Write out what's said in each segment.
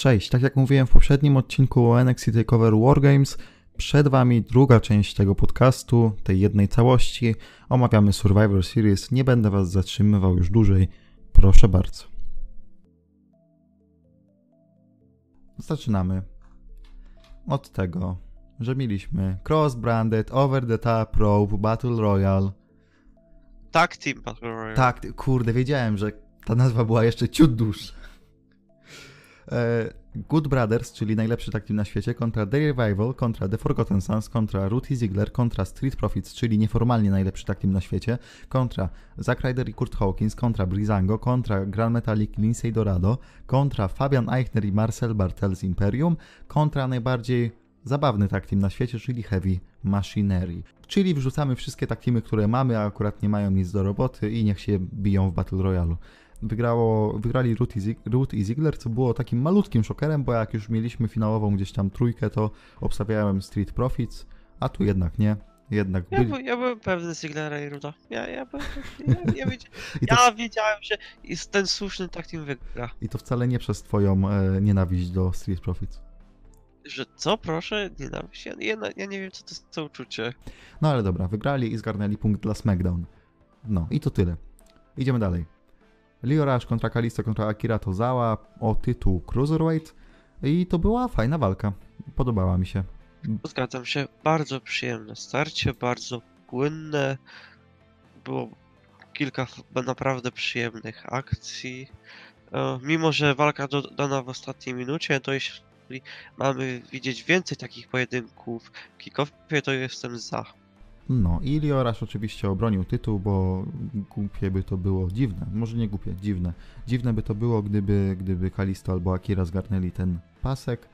Cześć, tak jak mówiłem w poprzednim odcinku o NXT TakeOver Wargames, przed Wami druga część tego podcastu, tej jednej całości. Omawiamy Survivor Series. Nie będę Was zatrzymywał już dłużej. Proszę bardzo. Zaczynamy od tego, że mieliśmy Cross-Branded, Over the Top Rope, Battle Royale. Tak, Team Battle Royale. Tak, kurde, wiedziałem, że ta nazwa była jeszcze ciut dłuższa. E, Good Brothers, czyli najlepszy tak team na świecie, kontra The Revival, kontra The Forgotten Sons, kontra Ruth Ziegler, kontra Street Profits, czyli nieformalnie najlepszy tak team na świecie, kontra Zack Ryder i Kurt Hawkins, kontra Brizango, kontra Grand Metalik i Lindsay Dorado, kontra Fabian Eichner i Marcel Bartel z Imperium, kontra najbardziej zabawny tak team na świecie, czyli Heavy Machinery. Czyli wrzucamy wszystkie tak teamy, które mamy, a akurat nie mają nic do roboty i niech się biją w Battle Royale wygrało, wygrali Root i, Root i Ziggler, co było takim malutkim szokerem, bo jak już mieliśmy finałową gdzieś tam trójkę, to obstawiałem Street Profits, a tu jednak nie. Jednak ja, byli... by, ja byłem pewny Ziglera i Ruda. Ja, ja, byłem, ja, ja, wiedziałem, ja wiedziałem, że ten słuszny tak team wygra. I to wcale nie przez twoją e, nienawiść do Street Profits. Że co, proszę? Nienawiść? Ja, ja, ja nie wiem, co to jest to uczucie. No ale dobra, wygrali i zgarnęli punkt dla SmackDown. No i to tyle. Idziemy dalej. Leo Rush kontra Kalisto kontra Akira Tozawa o tytuł Cruiserweight i to była fajna walka. Podobała mi się. Zgadzam się. Bardzo przyjemne starcie, bardzo płynne. Było kilka naprawdę przyjemnych akcji. E, mimo, że walka dodana w ostatniej minucie, to jeśli mamy widzieć więcej takich pojedynków w kickoffie, to jestem za. No i Liorasz oczywiście obronił tytuł, bo głupie by to było, dziwne, może nie głupie, dziwne. Dziwne by to było, gdyby, gdyby Kalisto albo Akira zgarnęli ten pasek.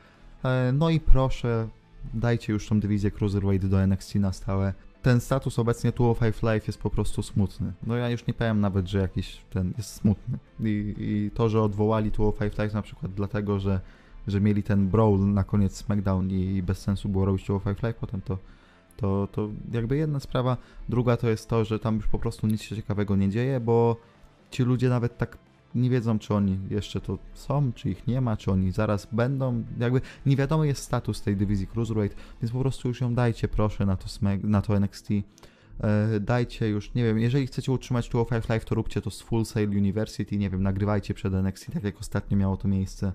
E, no i proszę, dajcie już tą dywizję Cruiserweight do NXT na stałe. Ten status obecnie 205 Live jest po prostu smutny. No ja już nie powiem nawet, że jakiś ten jest smutny. I, i to, że odwołali 205 Live na przykład dlatego, że, że mieli ten brawl na koniec SmackDown i bez sensu było robić 205 Live potem, to to, to jakby jedna sprawa. Druga to jest to, że tam już po prostu nic się ciekawego nie dzieje, bo ci ludzie nawet tak nie wiedzą, czy oni jeszcze to są, czy ich nie ma, czy oni zaraz będą. Jakby nie wiadomo jest status tej dywizji Cruiserweight, więc po prostu już ją dajcie proszę na to, na to NXT. E, dajcie już, nie wiem, jeżeli chcecie utrzymać 205 Live, to róbcie to z Full Sail University, nie wiem, nagrywajcie przed NXT, tak jak ostatnio miało to miejsce.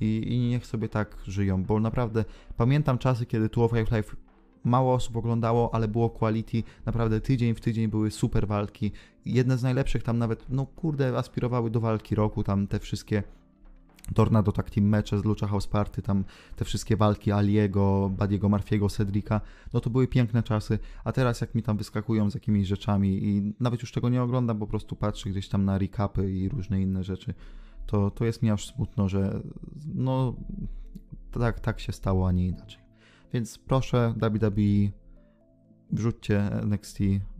I, I niech sobie tak żyją, bo naprawdę pamiętam czasy, kiedy 205 Live mało osób oglądało, ale było quality, naprawdę tydzień w tydzień były super walki. Jedne z najlepszych tam nawet, no kurde, aspirowały do walki roku, tam te wszystkie Tornado Tag Team mecze z Lucha House Party, tam te wszystkie walki Aliego, Badiego Marfiego, Cedrika, no to były piękne czasy, a teraz jak mi tam wyskakują z jakimiś rzeczami i nawet już tego nie oglądam, po prostu patrzę gdzieś tam na recapy i różne inne rzeczy, to, to jest mi aż smutno, że no tak, tak się stało, a nie inaczej. Więc proszę WWE, wrzućcie NXT,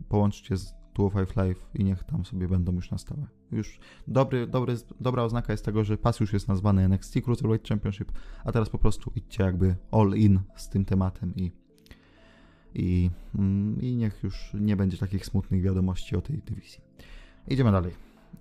połączcie z 205 Live i niech tam sobie będą już na stałe. Już dobry, dobry, dobra oznaka jest tego, że pas już jest nazwany NXT Cruiserweight Championship, a teraz po prostu idźcie jakby all in z tym tematem i, i, mm, i niech już nie będzie takich smutnych wiadomości o tej dywizji. Idziemy dalej.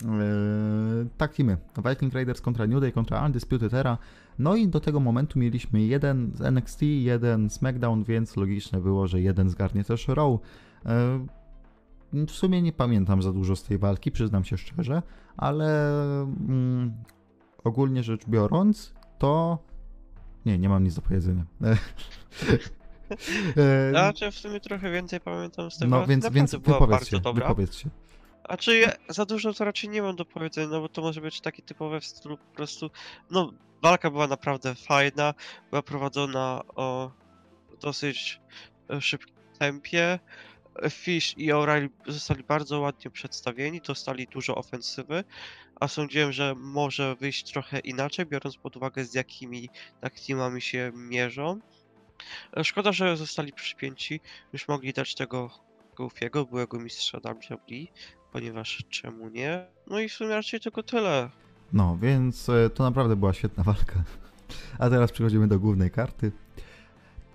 Eee, tak teamy. Viking Raiders kontra New Day kontra Undisputed Era. No i do tego momentu mieliśmy jeden z NXT, jeden SmackDown, więc logiczne było, że jeden zgarnie też Raw. Eee, w sumie nie pamiętam za dużo z tej walki, przyznam się szczerze, ale mm, ogólnie rzecz biorąc, to nie, nie mam nic do powiedzenia. Eee, znaczy w sumie trochę więcej pamiętam z tego. No więc, więc wypowiedz się, wypowiedz się. A czy ja za dużo to raczej nie mam do powiedzenia, no bo to może być taki typowy w stylu po prostu. No, walka była naprawdę fajna, była prowadzona o dosyć e, szybkim tempie. Fish i O'Reilly zostali bardzo ładnie przedstawieni, dostali dużo ofensywy, a sądziłem, że może wyjść trochę inaczej, biorąc pod uwagę z jakimi tak teamami się mierzą. E, szkoda, że zostali przypięci, już mogli dać tego Goofiego, byłego mistrza WWE, ponieważ czemu nie? No i w sumie raczej tylko tyle. No, więc e, to naprawdę była świetna walka. A teraz przechodzimy do głównej karty.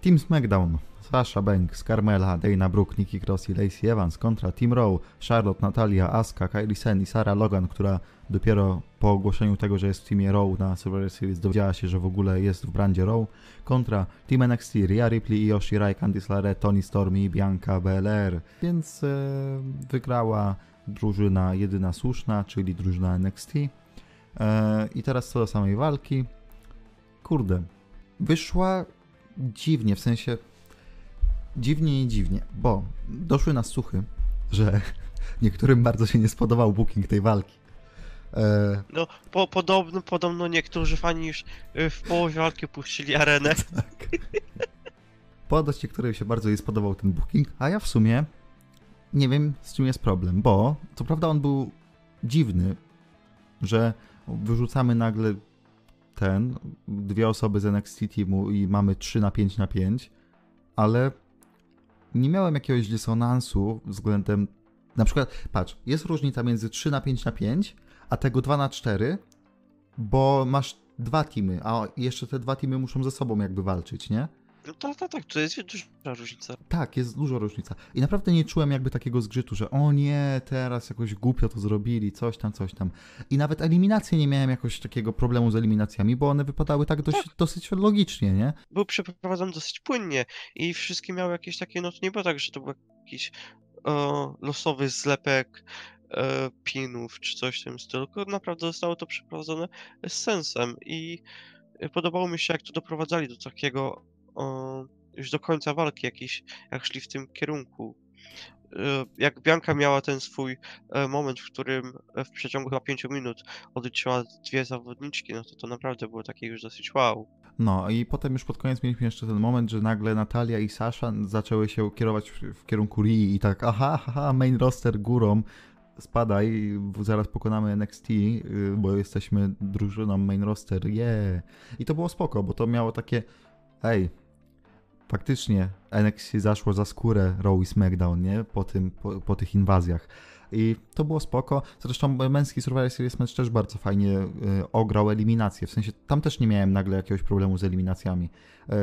Team SmackDown. Sasha Banks, Carmela, Dana Brooke, Nikki Cross i Lacey Evans kontra Team Raw, Charlotte, Natalia, Asuka, Kylie Sen i Sarah Logan, która dopiero po ogłoszeniu tego, że jest w teamie Raw na Survivor Series dowiedziała się, że w ogóle jest w brandzie Raw, kontra Team NXT, Rhea Ripley, Io Shirai, Candice LeRae, Tony Storm i Bianca Belair. Więc e, wygrała drużyna jedyna słuszna, czyli drużyna NXT. E, I teraz co do samej walki. Kurde, wyszła dziwnie, w sensie dziwnie i dziwnie, bo doszły nas słuchy, że niektórym bardzo się nie spodobał booking tej walki. E, No, po, podobno, podobno niektórzy fani już y, w połowie walki puścili arenę. tak. Podość niektórym się bardzo nie spodobał ten booking, a ja w sumie nie wiem z czym jest problem, bo co prawda on był dziwny, że wyrzucamy nagle ten, dwie osoby z NXT teamu i mamy 3 na 5 na 5, ale nie miałem jakiegoś dysonansu względem. Na przykład, patrz, jest różnica między 3 na 5 na 5, a tego 2 na 4, bo masz dwa teamy, a jeszcze te dwa teamy muszą ze sobą jakby walczyć, nie? No tak, tak, tak, to jest duża różnica. Tak, jest dużo różnica. I naprawdę nie czułem jakby takiego zgrzytu, że o nie, teraz jakoś głupio to zrobili, coś tam, coś tam. I nawet eliminacje nie miałem jakoś takiego problemu z eliminacjami, bo one wypadały tak dość, dosyć logicznie, nie? Był przeprowadzony dosyć płynnie i wszystkie miały jakieś takie, no to nie było tak, że to był jakiś e, losowy zlepek e, pinów czy coś w tym stylu, tylko naprawdę zostało to przeprowadzone z sensem i podobało mi się jak to doprowadzali do takiego e, już do końca walki jakiś, jak szli w tym kierunku. E, Jak Bianka miała ten swój e, moment, w którym e, w przeciągu chyba 5 minut odliczyła dwie zawodniczki, no to to naprawdę było takie już dosyć wow. No i potem już pod koniec mieliśmy jeszcze ten moment, że nagle Natalia i Sasha zaczęły się kierować w, w kierunku Rii i tak aha, aha, main roster górą, spadaj, zaraz pokonamy NXT, y, bo jesteśmy drużyną main roster, yeah. I to było spoko, bo to miało takie, ej, faktycznie NXT zaszło za skórę Raw i SmackDown, nie? Po, tym, po, po tych inwazjach. I to było spoko. Zresztą męski Survivor Series match też bardzo fajnie y, ograł eliminację. W sensie tam też nie miałem nagle jakiegoś problemu z eliminacjami. Y,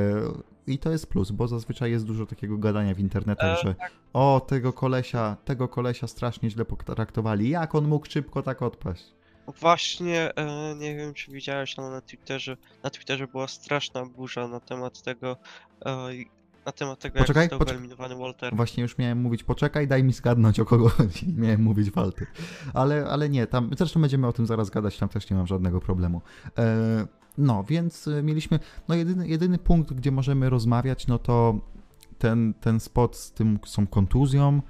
I to jest plus, bo zazwyczaj jest dużo takiego gadania w internetach, E, że o, tego kolesia, tego kolesia strasznie źle potraktowali. Jak on mógł szybko tak odpaść? Właśnie, e, nie wiem czy widziałeś, ale na Twitterze, na Twitterze była straszna burza na temat tego, e, na temat tego Poczekaj, jak został wyeliminowany Walter. Właśnie już miałem mówić, poczekaj, daj mi zgadnąć o kogo. Miałem mówić Walter. Ale, ale nie, tam zresztą będziemy o tym zaraz gadać, tam też nie mam żadnego problemu. E, no, więc e, mieliśmy, no jedyny, jedyny punkt, gdzie możemy rozmawiać, no to ten, ten spot z tym z tą kontuzją.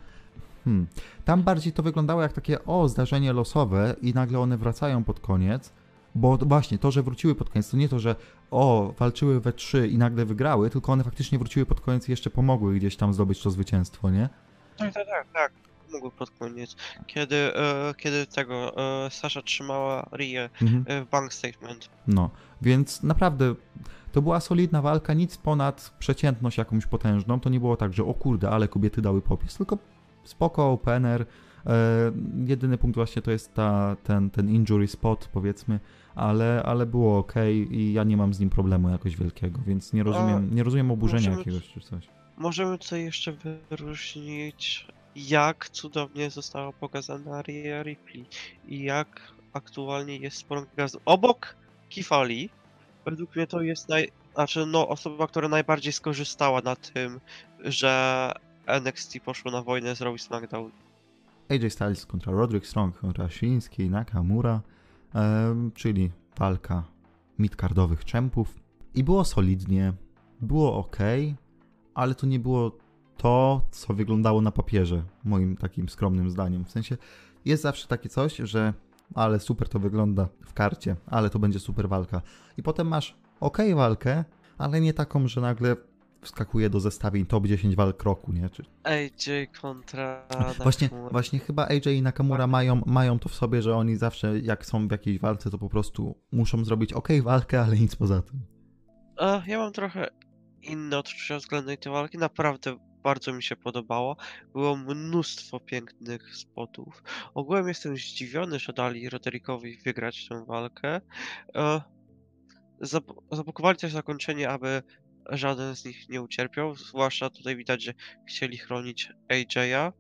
Hmm. Tam bardziej to wyglądało jak takie, o, zdarzenie losowe i nagle one wracają pod koniec. Bo właśnie to, że wróciły pod koniec, to nie to, że o, walczyły we trzy i nagle wygrały, tylko one faktycznie wróciły pod koniec i jeszcze pomogły gdzieś tam zdobyć to zwycięstwo, nie? Tak, tak, tak, tak. Mogły pod koniec. Kiedy, e, kiedy tego e, Sasha trzymała Rię Mhm. e, w bank statement. No, więc naprawdę to była solidna walka, nic ponad przeciętność jakąś potężną. To nie było tak, że o kurde, ale kobiety dały popis, tylko spoko, opener. E, jedyny punkt właśnie to jest ta, ten, ten injury spot, powiedzmy, ale, ale było ok i ja nie mam z nim problemu jakoś wielkiego, więc nie rozumiem, nie rozumiem oburzenia możemy- jakiegoś czy coś. Możemy tutaj jeszcze wyróżnić, jak cudownie została pokazana Rhea Ripley i jak aktualnie jest gwiazdą. Obok Kifali, według mnie to jest naj... Znaczy, no, osoba, która najbardziej skorzystała na tym, że NXT poszło na wojnę z Raw i SmackDown. AJ Styles kontra Roderick Strong kontra Shinsuke Nakamura, czyli walka midcardowych czempów. I było solidnie, było ok, ale to nie było to, co wyglądało na papierze, moim takim skromnym zdaniem. W sensie jest zawsze takie coś, że ale super to wygląda w karcie, ale to będzie super walka. I potem masz ok walkę, ale nie taką, że nagle wskakuje do zestawień top 10 walk roku, nie? Czy, AJ kontra Właśnie, Nakamura. właśnie chyba AJ i Nakamura mają, mają to w sobie, że oni zawsze jak są w jakiejś walce, to po prostu muszą zrobić ok walkę, ale nic poza tym. E, ja mam trochę inne odczucia względem tej walki. Naprawdę bardzo mi się podobało. Było mnóstwo pięknych spotów. Ogółem jestem zdziwiony, że dali Roderickowi wygrać tę walkę. E, zab- zabukowali też zakończenie, aby żaden z nich nie ucierpiał. Zwłaszcza tutaj widać, że chcieli chronić AJ'a.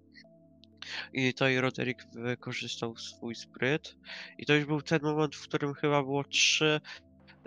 I tutaj Roderick wykorzystał swój spryt. I to już był ten moment, w którym chyba było 3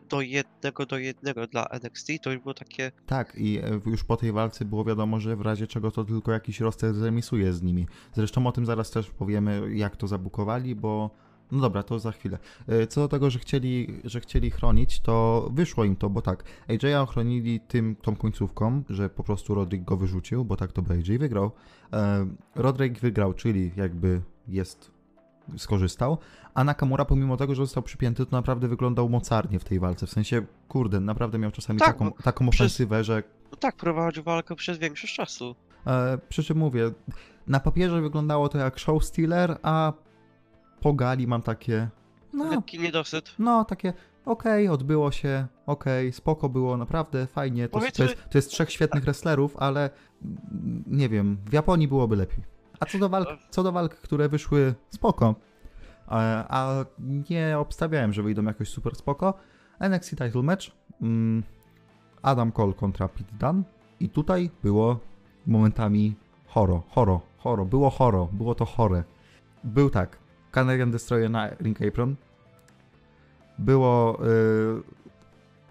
do jednego do jednego dla NXT. To już było takie. Tak, i e, już po tej walce było wiadomo, że w razie czego to tylko jakiś roster zremisuje z nimi. Zresztą o tym zaraz też powiemy, jak to zabukowali, bo no dobra, to za chwilę. E, co do tego, że chcieli, że chcieli chronić, to wyszło im to, bo tak, AJ'a ochronili tym, tą końcówką, że po prostu Roderick go wyrzucił, bo tak to by AJ wygrał. E, Roderick wygrał, czyli jakby jest skorzystał, a Nakamura pomimo tego, że został przypięty, to naprawdę wyglądał mocarnie w tej walce, w sensie, kurde, naprawdę miał czasami Tak, taką, taką przez- ofensywę, że No tak, prowadził walkę przez większość czasu. E, przy czym mówię, na papierze wyglądało to jak show stealer, a po gali mam takie, no, Lekki niedosyt. no takie, okej, odbyło się, okej, spoko było, naprawdę fajnie, to, to, jest, to jest trzech świetnych wrestlerów, ale nie wiem, w Japonii byłoby lepiej. A co do walk, co do walk które wyszły spoko, a, a nie obstawiałem, że wyjdą jakoś super spoko, NXT title match, mm, Adam Cole kontra Pete Dunne. I tutaj było momentami choro, choro, choro, było choro, było to chore. Był tak, Canadian Destroyer na Ring Apron, było, yy,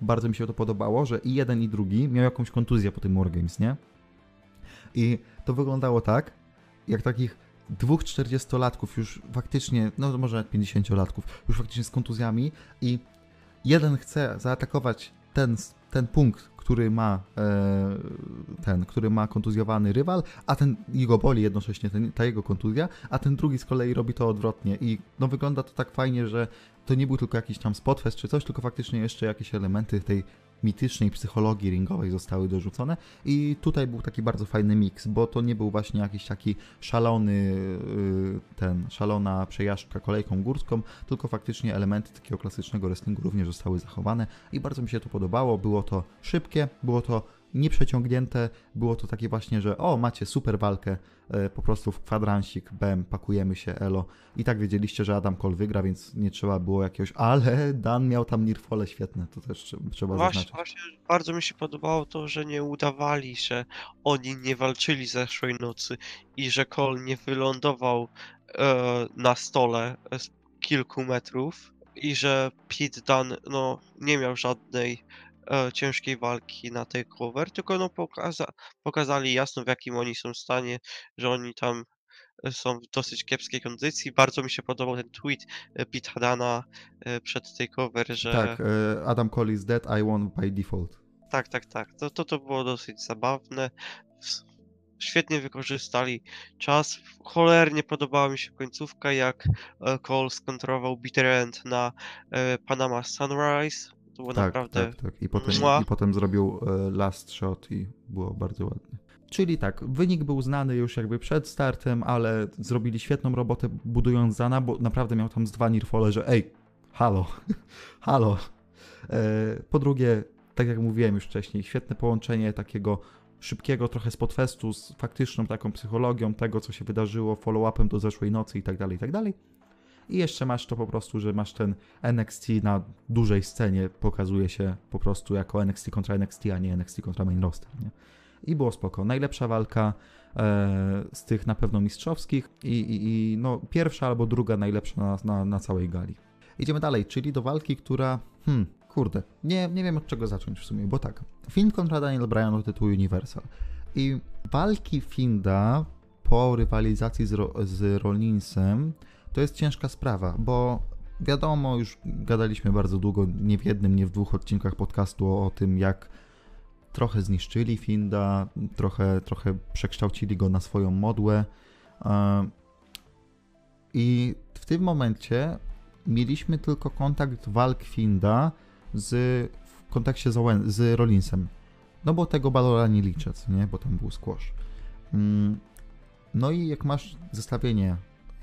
bardzo mi się to podobało, że i jeden i drugi miał jakąś kontuzję po tym Wargames, nie? I to wyglądało tak, jak takich dwóch 40-latków już faktycznie, no może nawet 50-latków, już faktycznie z kontuzjami i jeden chce zaatakować ten, ten punkt, który ma e, ten, który ma kontuzjowany rywal, a ten jego boli jednocześnie ten, ta jego kontuzja, a ten drugi z kolei robi to odwrotnie. I no wygląda to tak fajnie, że to nie był tylko jakiś tam spotfest czy coś, tylko faktycznie jeszcze jakieś elementy tej mitycznej psychologii ringowej zostały dorzucone. I tutaj był taki bardzo fajny miks, bo to nie był właśnie jakiś taki szalony yy, ten, szalona przejażdżka kolejką górską, tylko faktycznie elementy takiego klasycznego wrestlingu również zostały zachowane. I bardzo mi się to podobało, było to szybkie, było to nieprzeciągnięte, było to takie właśnie, że o, macie super walkę, e, po prostu w kwadransik, bem, pakujemy się, elo. I tak wiedzieliście, że Adam Cole wygra, więc nie trzeba było jakiegoś, ale Dan miał tam nirfole świetne, to też trze- trzeba Właśnie, zaznaczyć. właśnie bardzo mi się podobało to, że nie udawali, że oni nie walczyli zeszłej nocy i że Cole nie wylądował e, na stole z kilku metrów i że Pete Dunne no, nie miał żadnej e, ciężkiej walki na tej cover, tylko no pokaza pokazali jasno w jakim oni są stanie, że oni tam e, są w dosyć kiepskiej kondycji. Bardzo mi się podobał ten tweet e, Pete Dana e, przed tej cover, że Tak, Adam Cole is dead, I won by default. Tak, tak, tak. To, to, to było dosyć zabawne. Świetnie wykorzystali czas. Cholernie podobała mi się końcówka, jak Cole skontrował Bitter End na Panama Sunrise. To było Tak, naprawdę. tak, tak. I potem, Mua. I potem zrobił e, last shot i było bardzo ładnie. Czyli tak, wynik był znany już jakby przed startem, ale zrobili świetną robotę budując Zana, bo naprawdę miał tam z dwa nirfole, że ej, halo, halo. E, po drugie, tak jak mówiłem już wcześniej, świetne połączenie takiego szybkiego trochę spotfestu z faktyczną taką psychologią tego, co się wydarzyło, follow-upem do zeszłej nocy i tak dalej, i tak dalej. I jeszcze masz to po prostu, że masz ten NXT na dużej scenie, pokazuje się po prostu jako NXT kontra NXT, a nie NXT kontra main roster, nie? I było spoko. Najlepsza walka e, z tych na pewno mistrzowskich i, i, i no, pierwsza albo druga najlepsza na, na, na całej gali. Idziemy dalej, czyli do walki, która, hmm, kurde, nie, nie wiem od czego zacząć w sumie, bo tak, Finn kontra Daniel Bryan o tytuł Universal. I walki Finda po rywalizacji z, Ro, z Rollinsem to jest ciężka sprawa, bo wiadomo, już gadaliśmy bardzo długo, nie w jednym, nie w dwóch odcinkach podcastu o, tym, jak trochę zniszczyli Finda, trochę, trochę przekształcili go na swoją modłę. E, I w tym momencie mieliśmy tylko kontakt walk Finda z, w kontekście z, Owen, z Rollinsem. No bo tego Balora nie liczę, nie? Bo tam był squash. Mm, No i jak masz zestawienie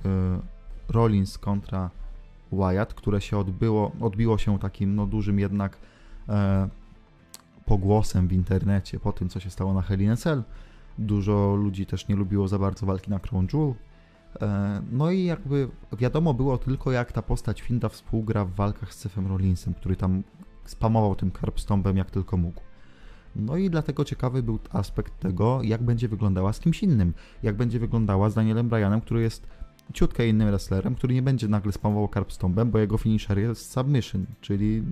y, Rollins kontra Wyatt, które się odbyło, odbiło się takim no, dużym jednak e, pogłosem w internecie po tym, co się stało na Hell in Cell. Dużo ludzi też nie lubiło za bardzo walki na Crown Jewel. E, no i jakby wiadomo było tylko, jak ta postać Finda współgra w walkach z Sefem Rollinsem, który tam spamował tym Carpstombem jak tylko mógł. No i dlatego ciekawy był aspekt tego, jak będzie wyglądała z kimś innym. Jak będzie wyglądała z Danielem Bryanem, który jest ciutkę innym wrestlerem, który nie będzie nagle spamował Carpstombem, bo jego finisher jest submission, czyli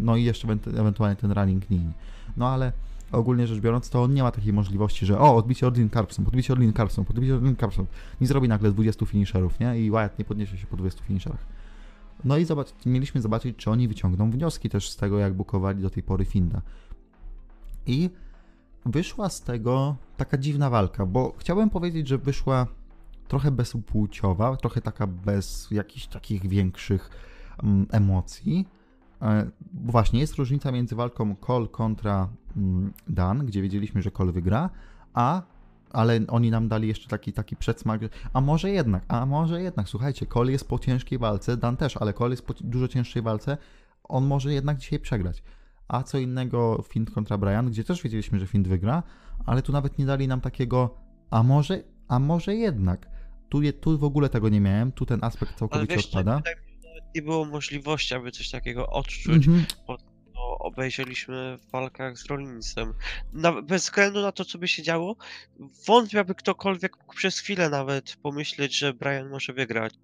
no i jeszcze ewentualnie ten running knee. No ale ogólnie rzecz biorąc, to on nie ma takiej możliwości, że o, odbicie Orlin Carpston, odbicie Orlin Carpston, odbicie Orlin Carpston. Nie zrobi nagle 20 finisherów, nie? I Wyatt nie podniesie się po 20 finisherach. No i zobacz, mieliśmy zobaczyć, czy oni wyciągną wnioski też z tego, jak bukowali do tej pory Finda. I wyszła z tego taka dziwna walka, bo chciałbym powiedzieć, że wyszła trochę bezpłciowa, trochę taka bez jakichś takich większych um, emocji. E, bo właśnie jest różnica między walką Cole kontra um, Dan, gdzie wiedzieliśmy, że Cole wygra, a ale oni nam dali jeszcze taki, taki przedsmak, a może jednak, a może jednak, słuchajcie, Cole jest po ciężkiej walce, Dan też, ale Cole jest po dużo cięższej walce, on może jednak dzisiaj przegrać. A co innego Fint kontra Brian, gdzie też wiedzieliśmy, że Fint wygra, ale tu nawet nie dali nam takiego, a może, a może jednak. Tu, je, tu w ogóle tego nie miałem, tu ten aspekt całkowicie wiesz, odpada. nie było możliwości, aby coś takiego odczuć, mm -hmm. bo to obejrzeliśmy w walkach z Rollinsem. Na, bez względu na to, co by się działo, wątpię, aby ktokolwiek mógł przez chwilę nawet pomyśleć, że Brian może wygrać.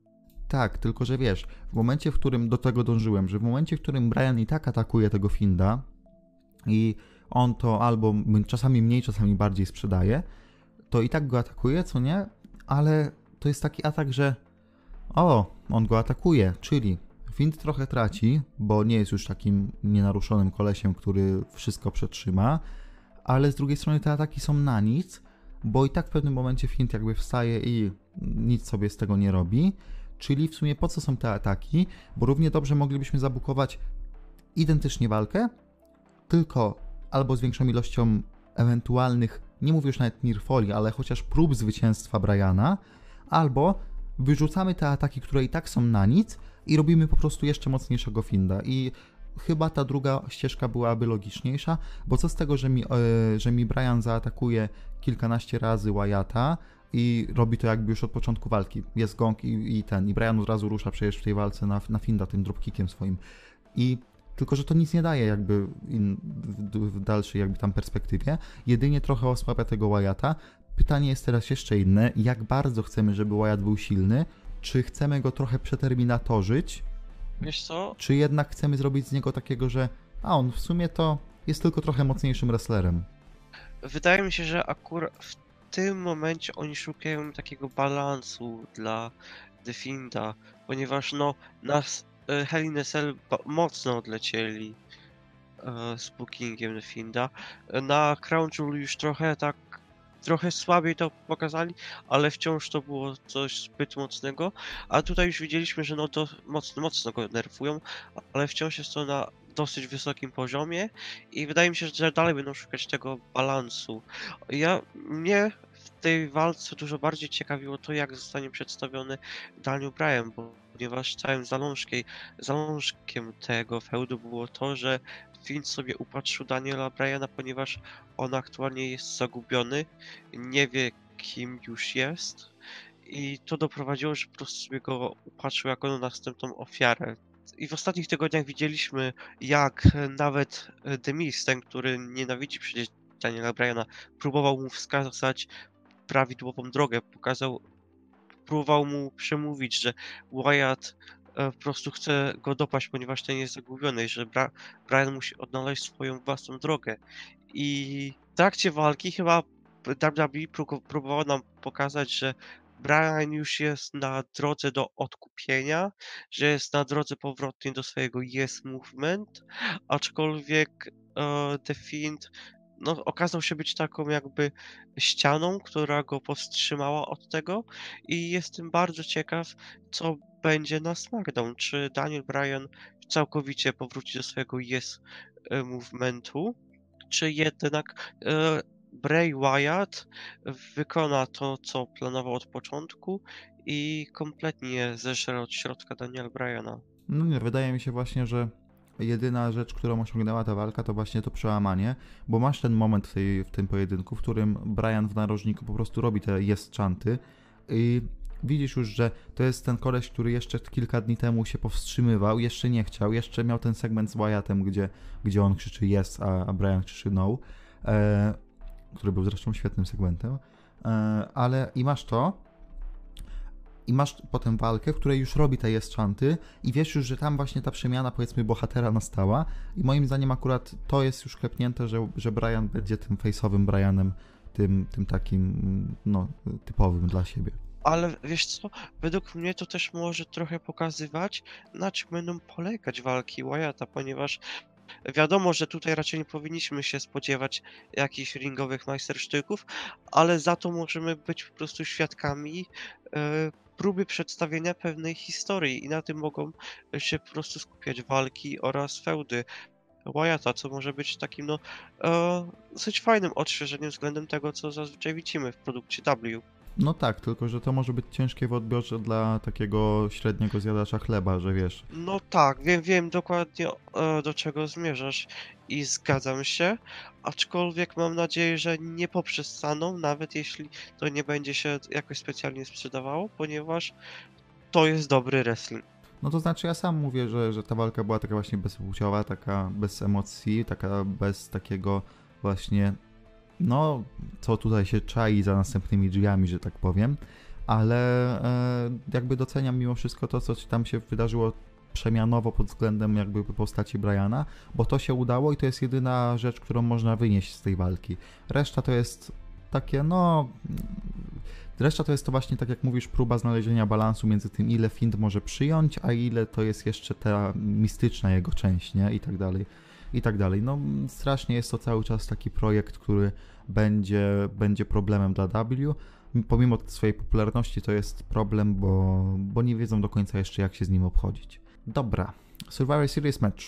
Tak, tylko że wiesz, w momencie, w którym do tego dążyłem, że w momencie, w którym Brian i tak atakuje tego Finda i on to albo czasami mniej, czasami bardziej sprzedaje, to i tak go atakuje, co nie? Ale to jest taki atak, że o, on go atakuje, czyli Find trochę traci, bo nie jest już takim nienaruszonym kolesiem, który wszystko przetrzyma, ale z drugiej strony te ataki są na nic, bo i tak w pewnym momencie Find jakby wstaje i nic sobie z tego nie robi. Czyli w sumie po co są te ataki? Bo równie dobrze moglibyśmy zabukować identycznie walkę, tylko albo z większą ilością ewentualnych, nie mówię już nawet Nirfoli, ale chociaż prób zwycięstwa Briana, albo wyrzucamy te ataki, które i tak są na nic i robimy po prostu jeszcze mocniejszego Finda. I chyba ta druga ścieżka byłaby logiczniejsza, bo co z tego, że mi, yy, że mi Brian zaatakuje kilkanaście razy Wyatta i robi to jakby już od początku walki. Jest gong i, i ten, i Brian od razu rusza przecież w tej walce na, na Finda tym dropkickiem swoim. I tylko, że to nic nie daje jakby in, w, w, dalszej jakby tam perspektywie. Jedynie trochę osłabia tego Wyatta. Pytanie jest teraz jeszcze inne. Jak bardzo chcemy, żeby Wyatt był silny? Czy chcemy go trochę przeterminatorzyć? Wiesz co? Czy jednak chcemy zrobić z niego takiego, że a on w sumie to jest tylko trochę mocniejszym wrestlerem? Wydaje mi się, że akurat w tym momencie oni szukają takiego balansu dla Definda, ponieważ no nas e, Hell in a Cell mocno odlecieli e, z bookingiem Definda. Na Crown Jewel już trochę tak trochę słabiej to pokazali, ale wciąż to było coś zbyt mocnego. A tutaj już widzieliśmy, że no to mocno, mocno go nerwują, ale wciąż jest to na dosyć wysokim poziomie i wydaje mi się, że dalej będą szukać tego balansu. Ja, mnie w tej walce dużo bardziej ciekawiło to, jak zostanie przedstawiony Daniel Bryan, bo ponieważ całym zalążkiem, tego feudu było to, że Finn sobie upatrzył Daniela Bryana, ponieważ on aktualnie jest zagubiony, nie wie kim już jest i to doprowadziło, że po prostu sobie go upatrzył jako następną ofiarę. I w ostatnich tygodniach widzieliśmy, jak nawet Demis, ten, który nienawidzi przecież Daniela Bryana, próbował mu wskazać prawidłową drogę, pokazał, próbował mu przemówić, że Wyatt E, po prostu chce go dopaść, ponieważ ten jest zagubiony i że Bra Brian musi odnaleźć swoją własną drogę. I w trakcie walki chyba WWE próbowało nam pokazać, że Brian już jest na drodze do odkupienia, że jest na drodze powrotnej do swojego Yes Movement, aczkolwiek e, The Fiend no, okazał się być taką jakby ścianą, która go powstrzymała od tego i jestem bardzo ciekaw, co będzie na SmackDown. Czy Daniel Bryan całkowicie powróci do swojego Yes e, movementu, czy jednak e, Bray Wyatt wykona to, co planował od początku i kompletnie zeżre od środka Daniel Bryana. No nie, wydaje mi się właśnie, że jedyna rzecz, którą osiągnęła ta walka, to właśnie to przełamanie, bo masz ten moment w, tej, w tym pojedynku, w którym Brian w narożniku po prostu robi te jest czanty i widzisz już, że to jest ten koleś, który jeszcze kilka dni temu się powstrzymywał, jeszcze nie chciał, jeszcze miał ten segment z Wyattem, gdzie, gdzie on krzyczy yes, a, a Brian krzyczy no. e, który był zresztą świetnym segmentem, e, ale i masz to, i masz potem walkę, w której już robi te jestczanty i wiesz już, że tam właśnie ta przemiana powiedzmy bohatera nastała i moim zdaniem akurat to jest już klepnięte, że, że Brian będzie tym face'owym Brianem, tym, tym takim no, typowym dla siebie. Ale wiesz co, według mnie to też może trochę pokazywać, na czym będą polegać walki Wyatta, ponieważ wiadomo, że tutaj raczej nie powinniśmy się spodziewać jakichś ringowych majstersztyków, ale za to możemy być po prostu świadkami e, próby przedstawienia pewnej historii i na tym mogą się po prostu skupiać walki oraz feudy Wyatta, co może być takim no e, dosyć fajnym odświeżeniem względem tego, co zazwyczaj widzimy w produkcie W. No tak, tylko że to może być ciężkie w odbiorze dla takiego średniego zjadacza chleba, że wiesz. No tak, wiem, wiem dokładnie e, do czego zmierzasz i zgadzam się, aczkolwiek mam nadzieję, że nie poprzestaną, nawet jeśli to nie będzie się jakoś specjalnie sprzedawało, ponieważ to jest dobry wrestling. No to znaczy ja sam mówię, że, że ta walka była taka właśnie bezpłciowa, taka bez emocji, taka bez takiego właśnie no, co tutaj się czai za następnymi drzwiami, że tak powiem, ale e, jakby doceniam mimo wszystko to, co tam się wydarzyło przemianowo pod względem jakby postaci Briana, bo to się udało i to jest jedyna rzecz, którą można wynieść z tej walki. Reszta to jest takie, no... Reszta to jest to właśnie, tak jak mówisz, próba znalezienia balansu między tym, ile Find może przyjąć, a ile to jest jeszcze ta mistyczna jego część, nie? I tak dalej i tak dalej. No strasznie jest to cały czas taki projekt, który będzie, będzie problemem dla W. Pomimo swojej popularności to jest problem, bo, bo nie wiedzą do końca jeszcze jak się z nim obchodzić. Dobra, Survivor Series match.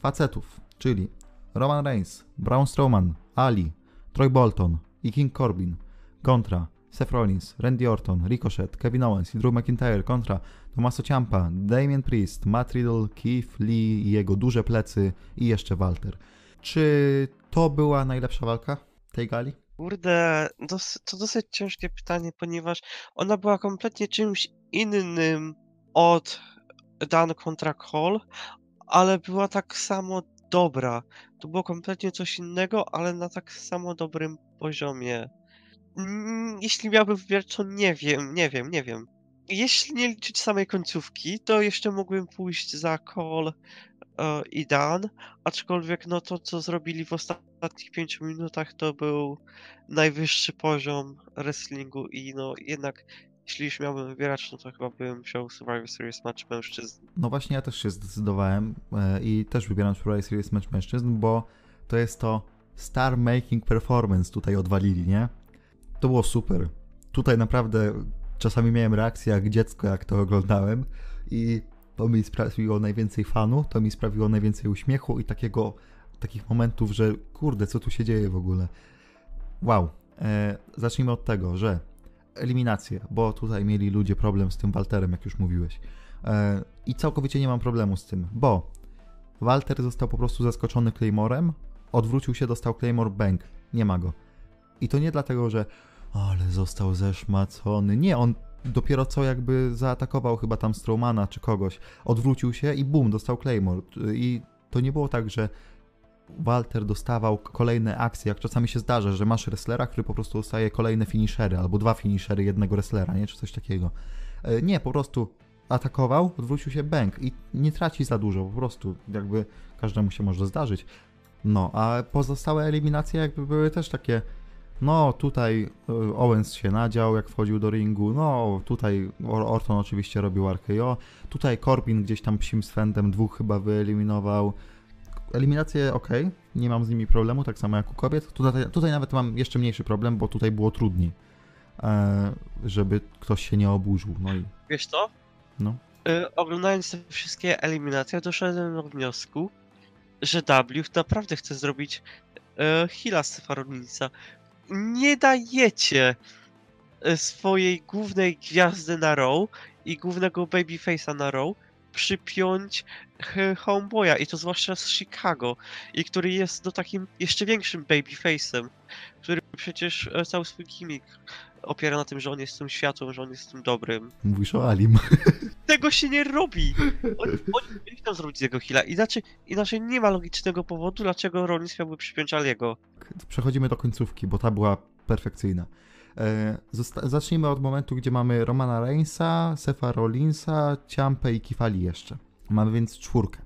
Facetów, czyli Roman Reigns, Braun Strowman, Ali, Troy Bolton i King Corbin kontra Seth Rollins, Randy Orton, Ricochet, Kevin Owens Drew McIntyre kontra Tommaso Ciampa, Damien Priest, Matt Riddle, Keith Lee i jego duże plecy i jeszcze Walter. Czy to była najlepsza walka tej gali? Kurde, to dosyć ciężkie pytanie, ponieważ ona była kompletnie czymś innym od Dan kontra Cole, ale była tak samo dobra. To było kompletnie coś innego, ale na tak samo dobrym poziomie. Mm, jeśli miałbym wybierać, to nie wiem, nie wiem, nie wiem. Jeśli nie liczyć samej końcówki, to jeszcze mógłbym pójść za Cole e, i Dan, aczkolwiek no to, co zrobili w ostatnich pięciu minutach, to był najwyższy poziom wrestlingu i no jednak jeśli już miałbym wybierać, no to chyba bym wziął Survivor Series Match Mężczyzn. No właśnie ja też się zdecydowałem e, i też wybieram Survivor Series Match Mężczyzn, bo to jest to star making performance tutaj odwalili, nie? To było super. Tutaj naprawdę czasami miałem reakcję jak dziecko, jak to oglądałem i to mi sprawiło najwięcej fanu, to mi sprawiło najwięcej uśmiechu i takiego, takich momentów, że kurde, co tu się dzieje w ogóle. Wow. E, zacznijmy od tego, że eliminacje, bo tutaj mieli ludzie problem z tym Walterem, jak już mówiłeś. E, I całkowicie nie mam problemu z tym, bo Walter został po prostu zaskoczony Claymorem, odwrócił się, dostał Claymore Bank. Nie ma go. I to nie dlatego, że ale został zeszmacony. Nie, on dopiero co jakby zaatakował chyba tam Strowmana czy kogoś. Odwrócił się i bum, dostał Claymore. I to nie było tak, że Walter dostawał kolejne akcje, jak czasami się zdarza, że masz wrestlera, który po prostu dostaje kolejne finishery, albo dwa finishery jednego wrestlera, nie? Czy coś takiego. E, nie, po prostu atakował, odwrócił się bęk i nie traci za dużo, po prostu jakby każdemu się może zdarzyć. No, a pozostałe eliminacje jakby były też takie no, tutaj e, Owens się nadział, jak wchodził do ringu. No, tutaj Orton oczywiście robił RKO. Tutaj Corbin gdzieś tam psim swędem dwóch chyba wyeliminował. Eliminacje ok, nie mam z nimi problemu, tak samo jak u kobiet. Tutaj, tutaj nawet mam jeszcze mniejszy problem, bo tutaj było trudniej, e, żeby ktoś się nie oburzył. No i... Wiesz co? No. Y, oglądając te wszystkie eliminacje, doszedłem do wniosku, że W naprawdę chce zrobić Hila Stefaronica nie dajecie e, swojej głównej gwiazdy na row i głównego babyface'a na row przypiąć Homeboya i to zwłaszcza z Chicago i który jest no takim jeszcze większym babyface'em, który przecież e, cały swój gimmick opiera na tym, że on jest tym światłem, że on jest tym dobrym. Mówisz o Alim. Tego się nie robi! Oni, oni nie chcą zrobić z jego heala. Inaczej, inaczej nie ma logicznego powodu, dlaczego Rollins miałby przypiąć Aliego. Przechodzimy do końcówki, bo ta była perfekcyjna. E, zosta- zacznijmy od momentu, gdzie mamy Romana Reinsa, Sefa Rollinsa, Ciampę i Kifali jeszcze. Mamy więc czwórkę.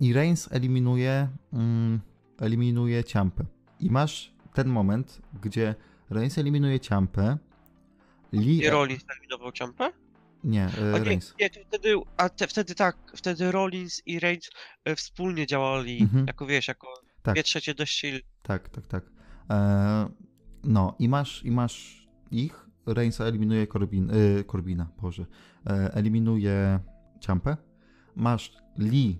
I Reigns eliminuje, mm, eliminuje Ciampę. I masz ten moment, gdzie Reigns eliminuje Ciampę, Nie Rollins eliminował Ciampę? Nie, e, nie, Reigns. nie, to wtedy, a te, wtedy tak, wtedy Rollins i Reigns e, wspólnie działali, Mhm. jako wiesz, jako Tak. dwie trzecie dość silne. Tak, tak, tak. E, no i masz, i masz ich. Reinsa eliminuje Corbin, y, Corbina, Boże. E, eliminuje Ciampę. Masz Lee,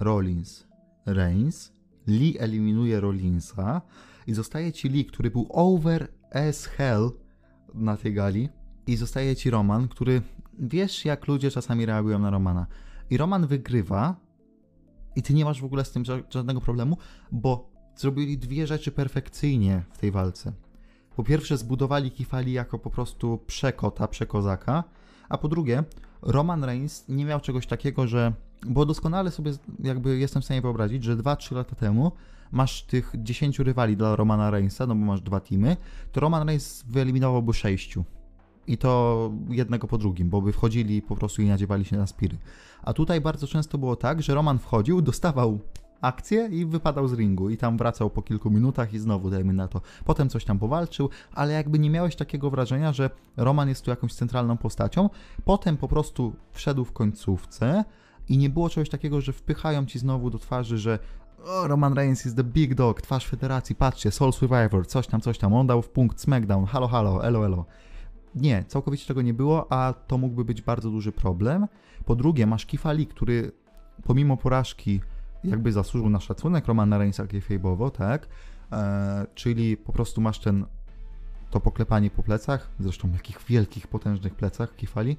Rollins, Reigns. Lee eliminuje Rollinsa. I zostaje ci Lee, który był over as hell na tej gali. I zostaje ci Roman, który wiesz, jak ludzie czasami reagują na Romana. I Roman wygrywa. I ty nie masz w ogóle z tym ża- żadnego problemu, bo zrobili dwie rzeczy perfekcyjnie w tej walce. Po pierwsze, zbudowali Kifali jako po prostu przekota, przekozaka, a po drugie, Roman Reigns nie miał czegoś takiego, że. Bo doskonale sobie jakby jestem w stanie wyobrazić, że 2-3 lata temu masz tych 10 rywali dla Romana Reignsa, no bo masz dwa teamy, to Roman Reigns wyeliminowałby 6. I to jednego po drugim, bo by wchodzili po prostu i nadziewali się na spiry. A tutaj bardzo często było tak, że Roman wchodził, dostawał akcję i wypadał z ringu i tam wracał po kilku minutach i znowu dajmy na to. Potem coś tam powalczył, ale jakby nie miałeś takiego wrażenia, że Roman jest tu jakąś centralną postacią. Potem po prostu wszedł w końcówce i nie było czegoś takiego, że wpychają ci znowu do twarzy, że o, Roman Reigns is the big dog, twarz federacji, patrzcie, Soul Survivor, coś tam, coś tam, on dał w punkt SmackDown, halo, halo, elo, elo. Nie, całkowicie tego nie było, a to mógłby być bardzo duży problem. Po drugie, masz Kifali, który pomimo porażki jakby zasłużył na szacunek Romana Reignsa kayfabe'owo, tak? E, czyli po prostu masz ten to poklepanie po plecach, zresztą jakich wielkich, potężnych plecach Kifali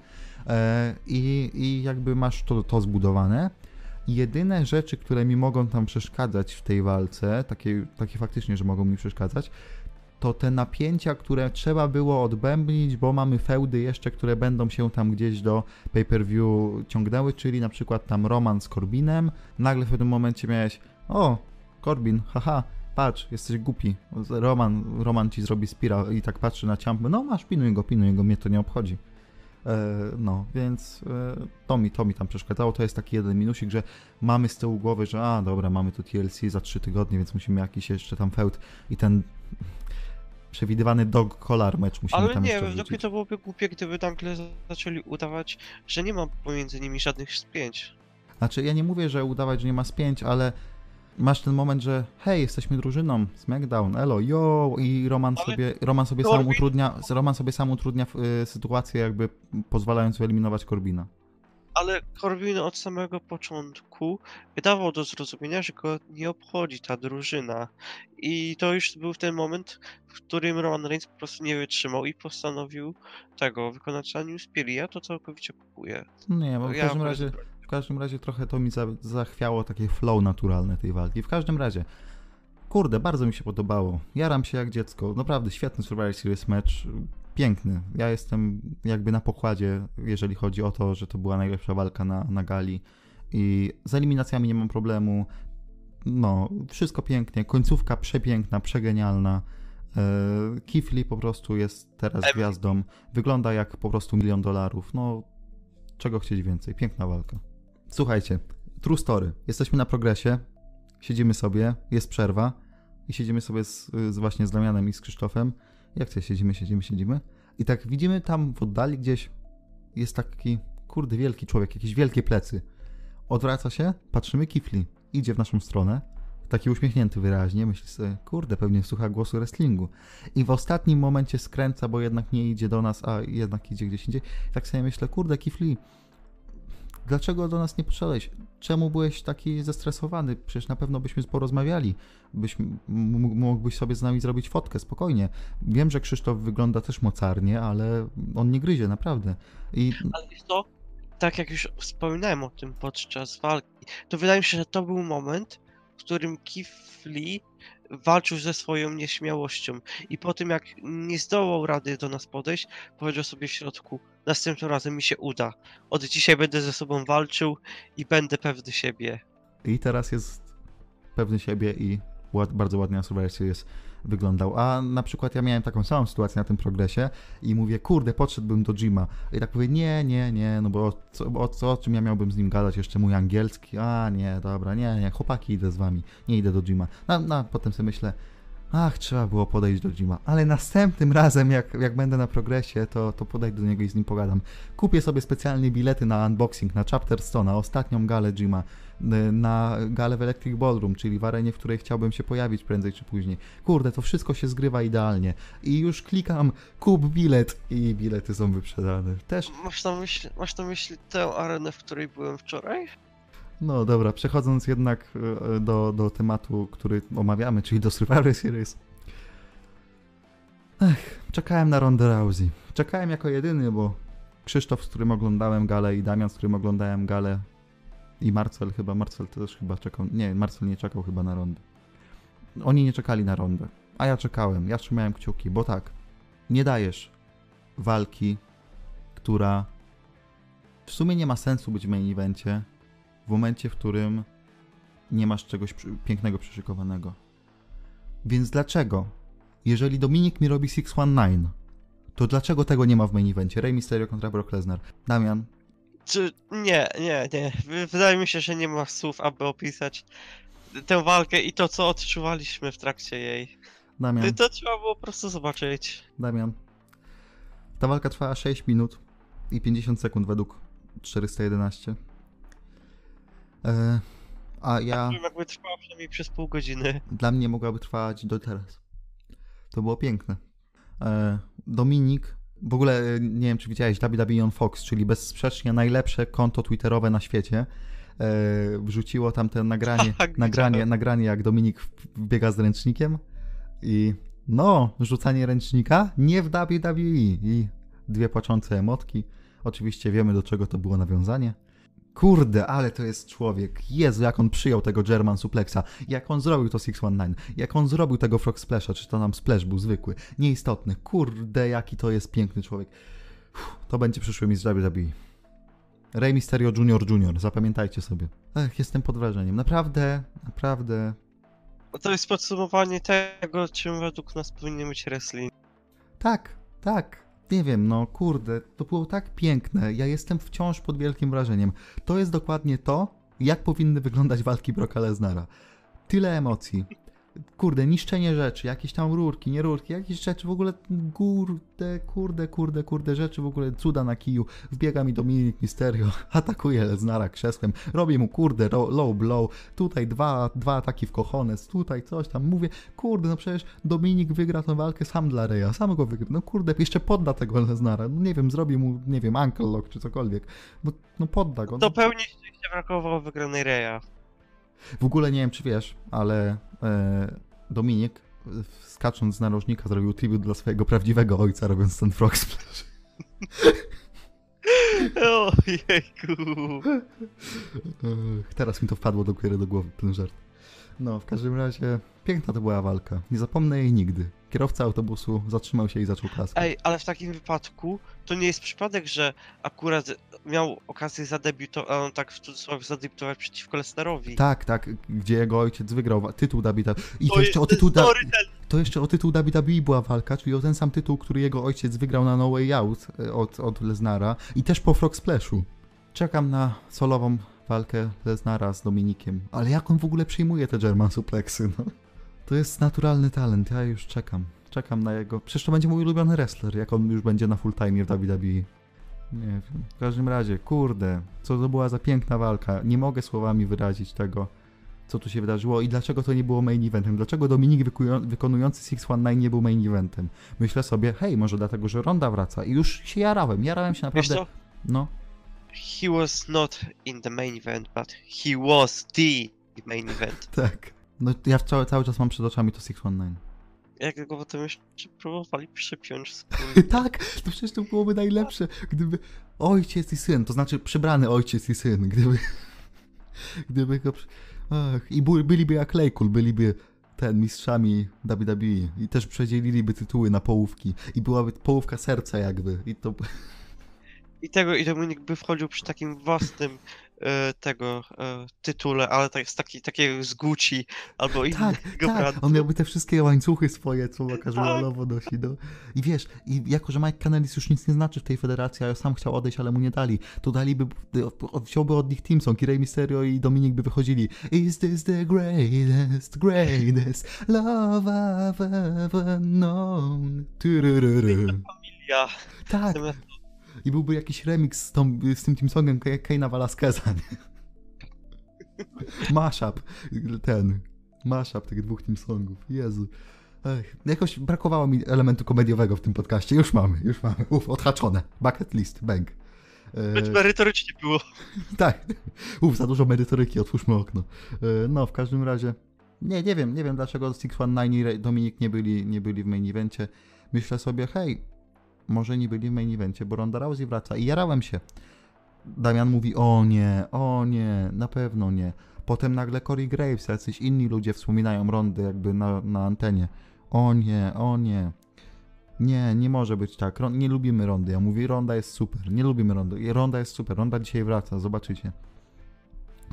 e, i, i jakby masz to, to zbudowane. Jedyne rzeczy, które mi mogą tam przeszkadzać w tej walce, takie, takie faktycznie, że mogą mi przeszkadzać, to te napięcia, które trzeba było odbębnić, bo mamy feudy jeszcze, które będą się tam gdzieś do pay-per-view ciągnęły, czyli na przykład tam Roman z Corbinem. Nagle w pewnym momencie miałeś, o, Corbin, haha, patrz, jesteś głupi. Roman, Roman ci zrobi spira i tak patrzy na ciampę, no masz, pinuj go, pinuj go, mnie to nie obchodzi. E, no, więc e, to, mi, to mi tam przeszkadzało. To jest taki jeden minusik, że mamy z tyłu głowy, że a dobra, mamy tu TLC za 3 tygodnie, więc musimy jakiś jeszcze tam feud i ten przewidywany dog collar mecz musimy Ale tam nie, według mnie wrzucić. to byłoby głupie, gdyby nagle zaczęli udawać, że nie ma pomiędzy nimi żadnych spięć. Znaczy, ja nie mówię, że udawać, że nie ma spięć, ale masz ten moment, że hej, jesteśmy drużyną, SmackDown, elo, yo, i Roman Ale sobie, Roman sobie sam Corbin- utrudnia, Roman sobie sam utrudnia y, sytuację, jakby pozwalając wyeliminować Corbina. Ale Corbin od samego początku dawał do zrozumienia, że go nie obchodzi ta drużyna. I to już był ten moment, w którym Roman Reigns po prostu nie wytrzymał i postanowił tego wykonać na nim Spiri. Ja to całkowicie kupuję. No Nie, bo w każdym razie, każdym razie trochę to mi za, zachwiało takie flow naturalne tej walki. W każdym razie, kurde, bardzo mi się podobało. Jaram się jak dziecko. Naprawdę świetny Survivor Series mecz. Piękny. Ja jestem jakby na pokładzie, jeżeli chodzi o to, że to była najlepsza walka na, na gali. I z eliminacjami nie mam problemu. No, wszystko pięknie. Końcówka przepiękna, przegenialna. E, Kifli po prostu jest teraz gwiazdą. Wygląda jak po prostu milion dolarów. No, czego chcieć więcej? Piękna walka. Słuchajcie, true story. Jesteśmy na progresie, siedzimy sobie, jest przerwa i siedzimy sobie z, z właśnie z Damianem i z Krzysztofem. Jak to siedzimy, siedzimy, siedzimy. I tak widzimy tam w oddali gdzieś jest taki, kurde, wielki człowiek, jakieś wielkie plecy. Odwraca się, patrzymy, kifli. Idzie w naszą stronę, taki uśmiechnięty wyraźnie, myśli sobie, kurde, pewnie słucha głosu wrestlingu. I w ostatnim momencie skręca, bo jednak nie idzie do nas, a jednak idzie gdzieś indziej. Tak sobie myślę, kurde, kifli, dlaczego do nas nie poszedłeś? Czemu byłeś taki zestresowany? Przecież na pewno byśmy porozmawiali. Byś, mógłbyś sobie z nami zrobić fotkę, spokojnie. Wiem, że Krzysztof wygląda też mocarnie, ale on nie gryzie, naprawdę. I Ale wiesz co? Tak jak już wspominałem o tym podczas walki, to wydaje mi się, że to był moment, w którym Kifli walczył ze swoją nieśmiałością i po tym jak nie zdołał rady do nas podejść, powiedział sobie w środku, następnym razem mi się uda. Od dzisiaj będę ze sobą walczył i będę pewny siebie. I teraz jest pewny siebie i bardzo ładnie na Survivor jest wyglądał. A na przykład ja miałem taką samą sytuację na tym progresie i mówię, kurde, podszedłbym do Jima. I tak mówię, nie, nie, nie, no bo co, o, co, o czym ja miałbym z nim gadać? Jeszcze mój angielski? A, nie, dobra, nie, nie, chłopaki, idę z wami, nie idę do Jima. No, no potem sobie myślę, ach, trzeba było podejść do Jima. Ale następnym razem, jak, jak będę na progresie, to, to podejdę do niego i z nim pogadam. Kupię sobie specjalnie bilety na unboxing, na Chapter 100, na ostatnią galę Jima, y, na galę w Electric Ballroom, czyli w arenie, w której chciałbym się pojawić prędzej czy później. Kurde, to wszystko się zgrywa idealnie. I już klikam, kup bilet i bilety są wyprzedane. Też Masz na myśli, masz na myśli tę arenę, w której byłem wczoraj? No dobra, przechodząc jednak e, do, do tematu, który omawiamy, czyli do Survivor Series. Ech, czekałem na Ronda Rousey. Czekałem jako jedyny, bo Krzysztof, z którym oglądałem galę i Damian, z którym oglądałem galę i Marcel chyba, Marcel też chyba czekał, nie, Marcel nie czekał chyba na Rondę. Oni nie czekali na Rondę, a ja czekałem, ja trzymałem kciuki, bo tak, nie dajesz walki, która w sumie nie ma sensu być w main evencie, w momencie, w którym nie masz czegoś pięknego przyszykowanego. Więc dlaczego? Jeżeli Dominik mi robi 619, to dlaczego tego nie ma w main evencie? Rey Mysterio kontra Brock Lesnar. Damian, Czy nie, nie, nie. Wy- Wydaje mi się, że nie ma słów, aby opisać tę walkę i to, co odczuwaliśmy w trakcie jej. Damian, To trzeba było po prostu zobaczyć. Damian. Ta walka trwała 6 minut i 50 sekund według 411. E, a ja... Jakby trwała przynajmniej przez pół godziny. dla mnie mogłaby trwać do teraz. To było piękne. E, Dominik, w ogóle e, nie wiem, czy widziałeś WWE on Fox, czyli bezsprzecznie najlepsze konto twitterowe na świecie. E, wrzuciło tam te nagranie, Tak, nagranie, widziałem. nagranie, jak Dominik biega z ręcznikiem i no, rzucanie ręcznika nie w WWE i dwie płaczące emotki. Oczywiście wiemy, do czego to było nawiązanie. Kurde, ale to jest człowiek. Jezu, jak on przyjął tego German Suplexa. Jak on zrobił to 619. Jak on zrobił tego Frog Splasha. Czy to tam Splash był zwykły. Nieistotny. Kurde, jaki to jest piękny człowiek. Uff, to będzie przyszły mistrz WWE. Rey Mysterio Junior Junior. Zapamiętajcie sobie. Ech, jestem pod wrażeniem. Naprawdę, naprawdę. To jest podsumowanie tego, czym według nas powinien być wrestling. Tak, tak. Nie wiem, no kurde, to było tak piękne. Ja jestem wciąż pod wielkim wrażeniem. To jest dokładnie to, jak powinny wyglądać walki Brocka Lesnara. Tyle emocji. Kurde, niszczenie rzeczy, jakieś tam rurki, nie rurki, jakieś rzeczy w ogóle, kurde, kurde, kurde, kurde, rzeczy w ogóle, cuda na kiju. Wbiega mi Dominik Mysterio, atakuje Lesnara krzesłem, robi mu, kurde, low blow, tutaj dwa, dwa ataki w kochones, tutaj coś tam, mówię, kurde, no przecież Dominik wygra tę walkę sam dla Reja, sam go wygra, no kurde, jeszcze podda tego Lesnara, no nie wiem, zrobi mu, nie wiem, ankle lock czy cokolwiek, no, no podda go. No. Do pełni szczęścia brakowało wygranej Reya. W ogóle nie wiem, czy wiesz, ale Dominik, e, skacząc z narożnika, zrobił tribut dla swojego prawdziwego ojca, robiąc ten frog splash. Ojejku. Ech, Teraz mi to wpadło dopiero do głowy, ten żart. No, w każdym razie, piękna to była walka. Nie zapomnę jej nigdy. Kierowca autobusu zatrzymał się i zaczął klaskać. Ej, ale w takim wypadku to nie jest przypadek, że akurat miał okazję zadebiutować, tak w cudzysłowie zadebiutować przeciwko Lesnarowi. Tak, tak, gdzie jego ojciec wygrał tytuł WWE. I to, To jeszcze o tytuł da- to jeszcze o tytuł WWE była walka, czyli o ten sam tytuł, który jego ojciec wygrał na No Way Out e, od, od Lesnara i też po Frog Splashu. Czekam na solową walkę Lesnara z Dominikiem. Ale jak on w ogóle przyjmuje te German Suplexy, no? To jest naturalny talent, ja już czekam. Czekam na jego... Przecież to będzie mój ulubiony wrestler, jak on już będzie na full time w WWE. Nie wiem. W każdym razie, kurde, co to była za piękna walka. Nie mogę słowami wyrazić tego, co tu się wydarzyło i dlaczego to nie było main eventem. Dlaczego Dominik wykonujący 619 nie był main eventem. Myślę sobie, hej, może dlatego, że Ronda wraca. I już się jarałem. Jarałem się Wiesz naprawdę. co? No, He was not in the main event, but he was the main event. tak. No, ja cały, cały czas mam przed oczami to 619. Jak go potem jeszcze próbowali przypiąć wspólnie. tak, to przecież to byłoby najlepsze, gdyby ojciec i syn, to znaczy przybrany ojciec i syn, gdyby, gdyby go, przy- Ach, I bu- byliby jak Claycool, byliby ten mistrzami WWE i też przedzieliliby tytuły na połówki i byłaby połówka serca jakby i to I tego, i Dominik by wchodził przy takim własnym tego e, tytule, ale tak z taki, takiego z Gucci albo tak, innego tak, brandu. on miałby te wszystkie łańcuchy swoje, co casualowo nosi, no. I wiesz, i jako, że Mike Canellis już nic nie znaczy w tej federacji, a ja sam chciał odejść, ale mu nie dali, to daliby, wziąłby od nich Timson, Rey Mysterio i Dominik by wychodzili Is this the greatest, greatest love I've ever known? Turururu. Ja, Tak, i byłby jakiś remix z, tą, z tym Timsongiem Ke- Keina Velasqueza, nie? Mashup, ten, mashup tych dwóch Timsongów, Jezu. Ech, jakoś brakowało mi elementu komediowego w tym podcaście, już mamy, już mamy, uff, odhaczone, bucket list, bang. choć E, merytorycznie było. tak, uff, za dużo merytoryki, otwórzmy okno. E, no, w każdym razie, nie, nie wiem, nie wiem dlaczego 619 i Re- Dominik nie byli, nie byli w main evencie. Myślę sobie, hej, może nie byli w main evencie, bo Ronda Rousey wraca i jarałem się. Damian mówi, o nie, o nie, na pewno nie. Potem nagle Corey Graves, jacyś inni ludzie wspominają Rondy jakby na, na antenie. O nie, o nie. Nie, nie może być tak. Nie lubimy Rondy. Ja mówię, Ronda jest super. Nie lubimy Rondy. Ronda jest super. Ronda dzisiaj wraca, zobaczycie.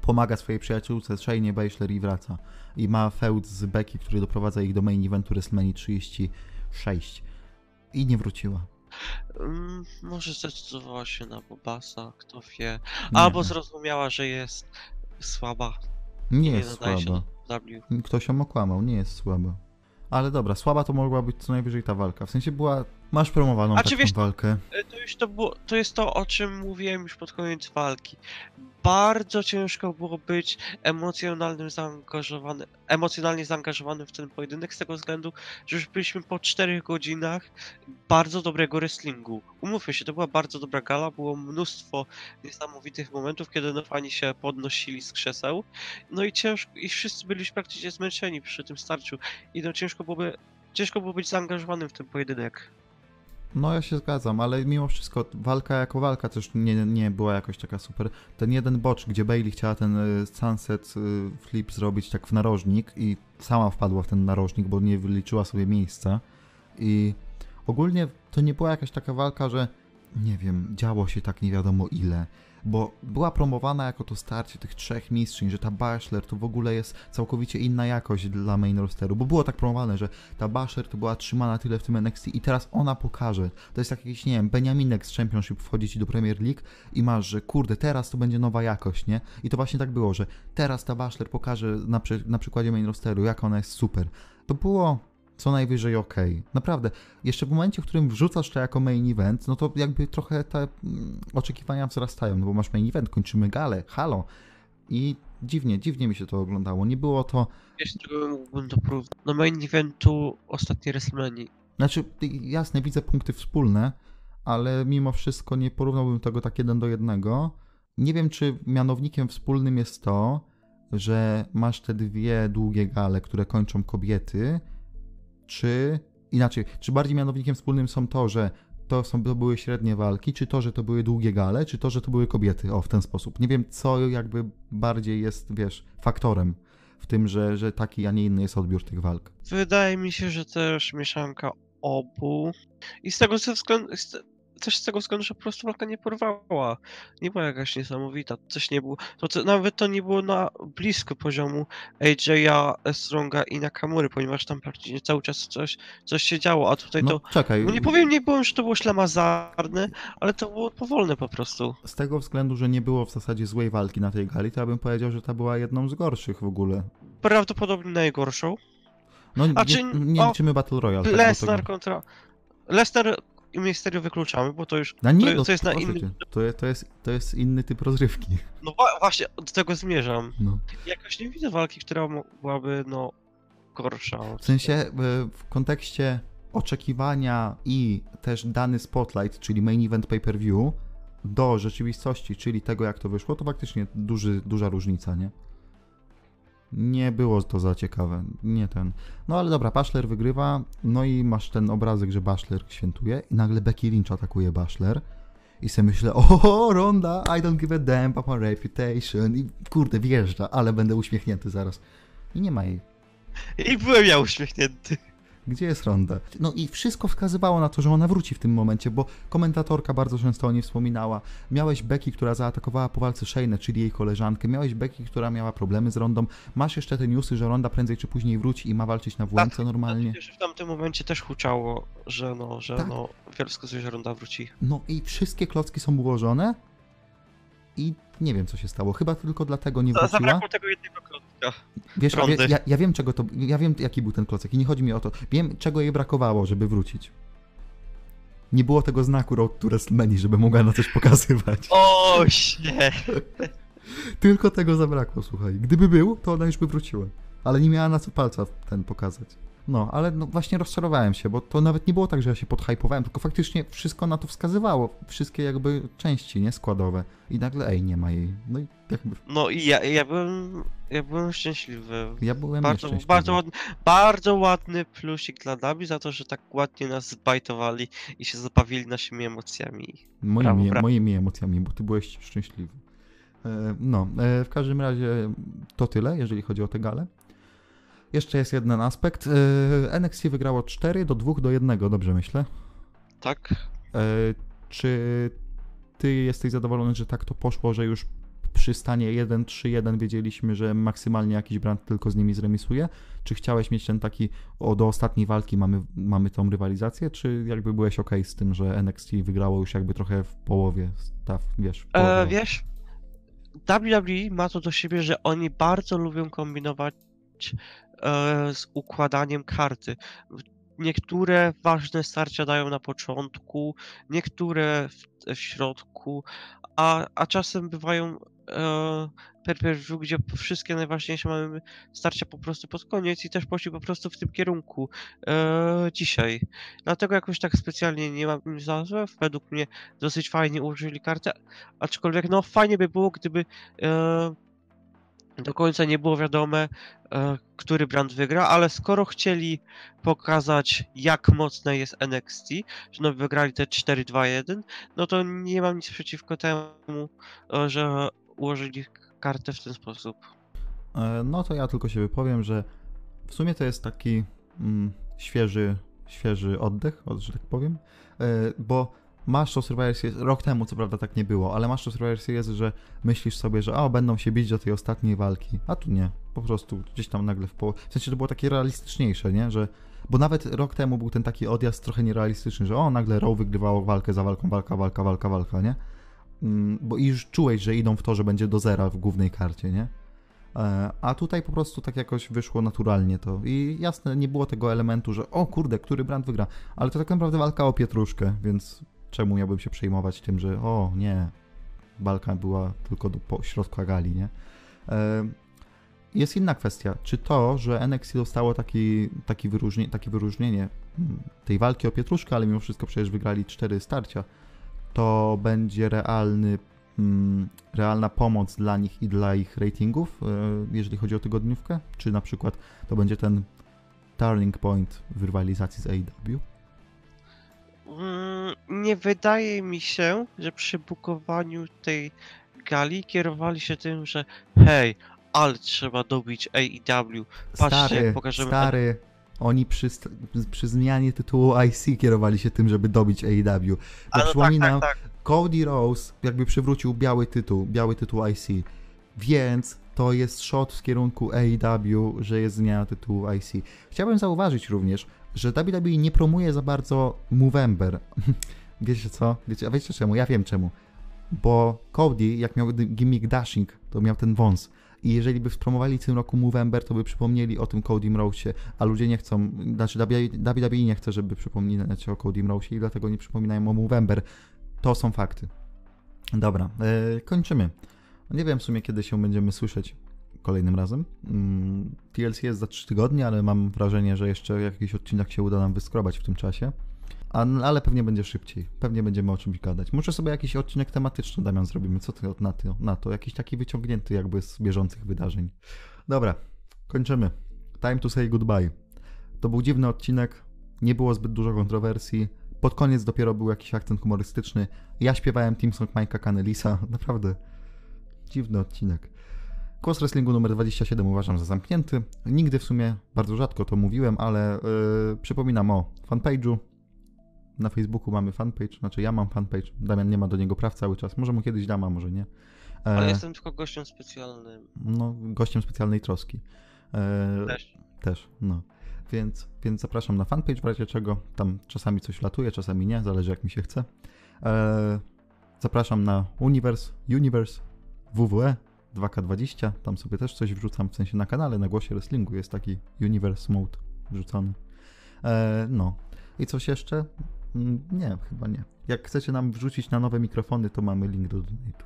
Pomaga swojej przyjaciółce Shaynie Baszler i wraca. I ma feud z Becky, który doprowadza ich do main eventu WrestleMania 36. I nie wróciła. Mm, może zdecydowała się na Bobasa, kto wie. Albo zrozumiała, że jest słaba. Nie jest nadaje się słaba. do W. Ktoś ją okłamał, nie jest słaba. Ale dobra, słaba to mogła być co najwyżej ta walka. W sensie była. Masz promowaną A taką wiesz- walkę. E, To już to było, to jest to, o czym mówiłem już pod koniec walki. Bardzo ciężko było być emocjonalnym zaangażowanym, emocjonalnie zaangażowanym w ten pojedynek z tego względu, że już byliśmy po 4 godzinach bardzo dobrego wrestlingu. Umówmy się, to była bardzo dobra gala, było mnóstwo niesamowitych momentów, kiedy no fani się podnosili z krzeseł. No i ciężko, i wszyscy byliśmy praktycznie zmęczeni przy tym starciu. I no ciężko byłoby, ciężko było być zaangażowanym w ten pojedynek. No ja się zgadzam, ale mimo wszystko walka jako walka też nie, nie była jakoś taka super. Ten jeden bocz, gdzie Bailey chciała ten y, sunset y, flip zrobić tak w narożnik i sama wpadła w ten narożnik, bo nie wyliczyła sobie miejsca. I ogólnie to nie była jakaś taka walka, że nie wiem, działo się tak nie wiadomo ile. Bo była promowana jako to starcie tych trzech mistrzyń, że ta Baszler to w ogóle jest całkowicie inna jakość dla main rosteru, bo było tak promowane, że ta Basher to była trzymana tyle w tym NXT i teraz ona pokaże. To jest tak jakiś, nie wiem, Benjaminek z Championship wchodzi ci do Premier League i masz, że kurde, teraz to będzie nowa jakość, nie? I to właśnie tak było, że teraz ta Baszler pokaże na, przy, na przykładzie main rosteru, jak ona jest super. To było co najwyżej okej. Naprawdę. Jeszcze w momencie, w którym wrzucasz to jako main event, no to jakby trochę te mm, oczekiwania wzrastają, no bo masz main event, kończymy galę, halo. I dziwnie, dziwnie mi się to oglądało. Nie było to Wiesz, czego mógłbym to porównać? Do main eventu ostatniej WrestleMania. Znaczy, jasne, widzę punkty wspólne, ale mimo wszystko nie porównałbym tego tak jeden do jednego. Nie wiem, czy mianownikiem wspólnym jest to, że masz te dwie długie gale, które kończą kobiety, czy inaczej, czy bardziej mianownikiem wspólnym są to, że to, są, to były średnie walki, czy to, że to były długie gale, czy to, że to były kobiety, o, w ten sposób. Nie wiem, co jakby bardziej jest, wiesz, faktorem w tym, że, że taki, a nie inny jest odbiór tych walk. Wydaje mi się, że też mieszanka obu. I z tego względu, też z tego względu, że po prostu walka nie porwała. Nie była jakaś niesamowita. Coś nie było. To, co, nawet to nie było na blisko poziomu AJ'a, Stronga i Nakamury, ponieważ tam praktycznie cały czas coś, coś się działo, a tutaj No to. czekaj, No nie powiem, nie powiem, że to było ślamazarne, ale to było powolne po prostu. z tego względu, że nie było w zasadzie złej walki na tej gali, to ja bym powiedział, że ta była jedną z gorszych w ogóle. Prawdopodobnie najgorszą. No A nie, czy- nie liczymy Battle Royale. tak, Lesnar kontra. Lesnar i Mysterio wykluczamy, bo to już. No nie, to, no, to jest na cię, to, to, jest, to jest inny typ rozrywki. No właśnie, do tego zmierzam. No. Jakoś nie widzę walki, która mogłaby, no, gorsza. W sensie e, w kontekście oczekiwania i też dany spotlight, czyli main event pay-per-view, do rzeczywistości, czyli tego jak to wyszło, to faktycznie duży, duża różnica, nie? Nie było to za ciekawe, nie ten. No ale dobra, Baszler wygrywa, no i masz ten obrazek, że Baszler świętuje i nagle Becky Lynch atakuje Baszler I sobie myślę, o, Ronda, I don't give a damn about my reputation. I kurde, wjeżdża, ale będę uśmiechnięty zaraz. I nie ma jej. I byłem ja uśmiechnięty. Gdzie jest Ronda? No i wszystko wskazywało na to, że ona wróci w tym momencie, bo komentatorka bardzo często o niej wspominała. Miałeś Becky, która zaatakowała po walce Shayna, czyli jej koleżankę. Miałeś Becky, która miała problemy z Rondą. Masz jeszcze te newsy, że Ronda prędzej czy później wróci i ma walczyć na WMC normalnie. Przecież w tamtym momencie też huczało, że no, że Tak. no, wiele wskazuje, że Ronda wróci. No i wszystkie klocki są ułożone i nie wiem, co się stało. Chyba tylko dlatego nie wróciła. Zabrakło tego jednego klocka. Wiesz, ja, Rondy. ja, ja wiem czego to, ja wiem jaki był ten klocek i nie chodzi mi o to. Wiem czego jej brakowało, żeby wrócić. Nie było tego znaku Road to WrestleMania, żeby mogła na coś pokazywać. O, nie. Tylko tego zabrakło, słuchaj. Gdyby był, to ona już by wróciła. Ale nie miała na co palca ten pokazać. No, ale no właśnie rozczarowałem się, bo to nawet nie było tak, że ja się podhypowałem, tylko faktycznie wszystko na to wskazywało. Wszystkie jakby części, nie? Składowe. I nagle, ej, nie ma jej. No i jakby No i ja, ja byłem, ja byłem szczęśliwy. ja byłem Bardzo, nieszczęśliwy. bardzo, ładny, bardzo ładny plusik dla Dabi za to, że tak ładnie nas zbajtowali i się zabawili naszymi emocjami. Moimi, Brawo, brawo. moimi emocjami, bo ty byłeś szczęśliwy. E, No, e, w każdym razie to tyle, jeżeli chodzi o tę galę. Jeszcze jest jeden aspekt. E, NXT wygrało 4 do 2 do 1, dobrze myślę. Tak? E, Czy ty jesteś zadowolony, że tak to poszło, że już przy stanie 1-3-1 wiedzieliśmy, że maksymalnie jakiś brand tylko z nimi zremisuje? Czy chciałeś mieć ten taki, o do ostatniej walki mamy, mamy tą rywalizację, czy jakby byłeś ok z tym, że NXT wygrało już jakby trochę w połowie, staw, wiesz, w połowie? E, wiesz, WWE ma to do siebie, że oni bardzo lubią kombinować e, z układaniem karty. Niektóre ważne starcia dają na początku, niektóre w, w środku, a, a czasem bywają e, per per view, gdzie wszystkie najważniejsze mamy starcia po prostu pod koniec i też poszli po prostu w tym kierunku e, dzisiaj. Dlatego jakoś tak specjalnie nie mam im za złe. Według mnie dosyć fajnie użyli kartę, aczkolwiek no fajnie by było, gdyby e, do końca nie było wiadome, e, który brand wygra, ale skoro chcieli pokazać, jak mocne jest NXT, że no wygrali te 4-2-1, no to nie mam nic przeciwko temu, e, że ułożyli kartę w ten sposób. E, No to ja tylko się wypowiem, że w sumie to jest taki mm, świeży, świeży oddech, że tak powiem, bo masz to Survivor Series, rok temu co prawda tak nie było, ale masz to Survivor Series, że myślisz sobie, że o, będą się bić do tej ostatniej walki, a tu nie, po prostu gdzieś tam nagle w połowie, w sensie to było takie realistyczniejsze, nie, że bo nawet rok temu był ten taki odjazd trochę nierealistyczny, że o, nagle Raw wygrywało walkę za walką, walka, walka, walka, walka, nie? Mm, Bo już czułeś, że idą w to, że będzie do zera w głównej karcie, nie? E, A tutaj po prostu tak jakoś wyszło naturalnie to. I jasne, nie było tego elementu, że o kurde, który brand wygra. Ale to tak naprawdę walka o pietruszkę, więc czemu miałbym się przejmować tym, że o nie, walka była tylko do po środka gali, nie? Jest inna kwestia. Czy to, że NXT dostało taki, taki wyróżnie, takie wyróżnienie mm, tej walki o pietruszkę, ale mimo wszystko przecież wygrali cztery starcia, to będzie realny mm, realna pomoc dla nich i dla ich ratingów, e, jeżeli chodzi o tygodniówkę? Czy na przykład to będzie ten turning point w rywalizacji z AEW? Mm, Nie wydaje mi się, że przy bukowaniu tej gali kierowali się tym, że hej, ale trzeba dobić AEW. Patrzcie, Stary, pokażemy- stary, oni przy, przy zmianie tytułu IC kierowali się tym, żeby dobić AEW. No tak, przypominam, tak, tak. Cody Rose jakby przywrócił biały tytuł, biały tytuł IC, więc to jest shot w kierunku AEW, że jest zmiana tytułu IC. Chciałbym zauważyć również, że WWE nie promuje za bardzo Movember. Wiecie co? Wiecie, a wiecie czemu? Ja wiem czemu. Bo Cody, jak miał gimmick dashing, to miał ten wąs. I jeżeli by spromowali w tym roku Movember, to by przypomnieli o tym Cody Rose'ie, a ludzie nie chcą, znaczy WWE nie chce, żeby przypominać o Cody Rose'ie i dlatego nie przypominają o Movember. To są fakty. Dobra, e, kończymy. Nie wiem w sumie, kiedy się będziemy słyszeć kolejnym razem. Mm, TLC jest za 3 tygodnie, ale mam wrażenie, że jeszcze jakiś odcinek się uda nam wyskrobać w tym czasie. A, ale pewnie będzie szybciej. Pewnie będziemy o czymś gadać. Może sobie jakiś odcinek tematyczny, Damian, zrobimy. Co ty na to? Na to? Jakiś taki wyciągnięty jakby z bieżących wydarzeń. Dobra, kończymy. Time to say goodbye. To był dziwny odcinek. Nie było zbyt dużo kontrowersji. Pod koniec dopiero był jakiś akcent humorystyczny. Ja śpiewałem Team Song Mike'a Canelisa. Naprawdę dziwny odcinek. Kłos Wrestlingu numer 27 uważam za zamknięty. Nigdy w sumie, bardzo rzadko to mówiłem, ale yy, przypominam o fanpage'u. Na Facebooku mamy fanpage, znaczy ja mam fanpage. Damian nie ma do niego praw cały czas. Może mu kiedyś dam, a może nie. E, Ale jestem tylko gościem specjalnym. No, gościem specjalnej troski. E, Też. też, no. Więc, więc zapraszam na fanpage w razie czego. Tam czasami coś latuje, czasami nie, zależy jak mi się chce. E, zapraszam na Universe, Universe, WWE 2K20. Tam sobie też coś wrzucam, w sensie na kanale, na głosie wrestlingu jest taki Universe Mode wrzucony. E, no. I coś jeszcze? Mm, Nie, chyba nie. Jak chcecie nam wrzucić na nowe mikrofony, to mamy link do donate'u.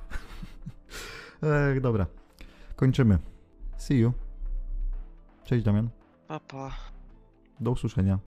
e, dobra. Kończymy. See you. Cześć Damian. Papa. Do usłyszenia.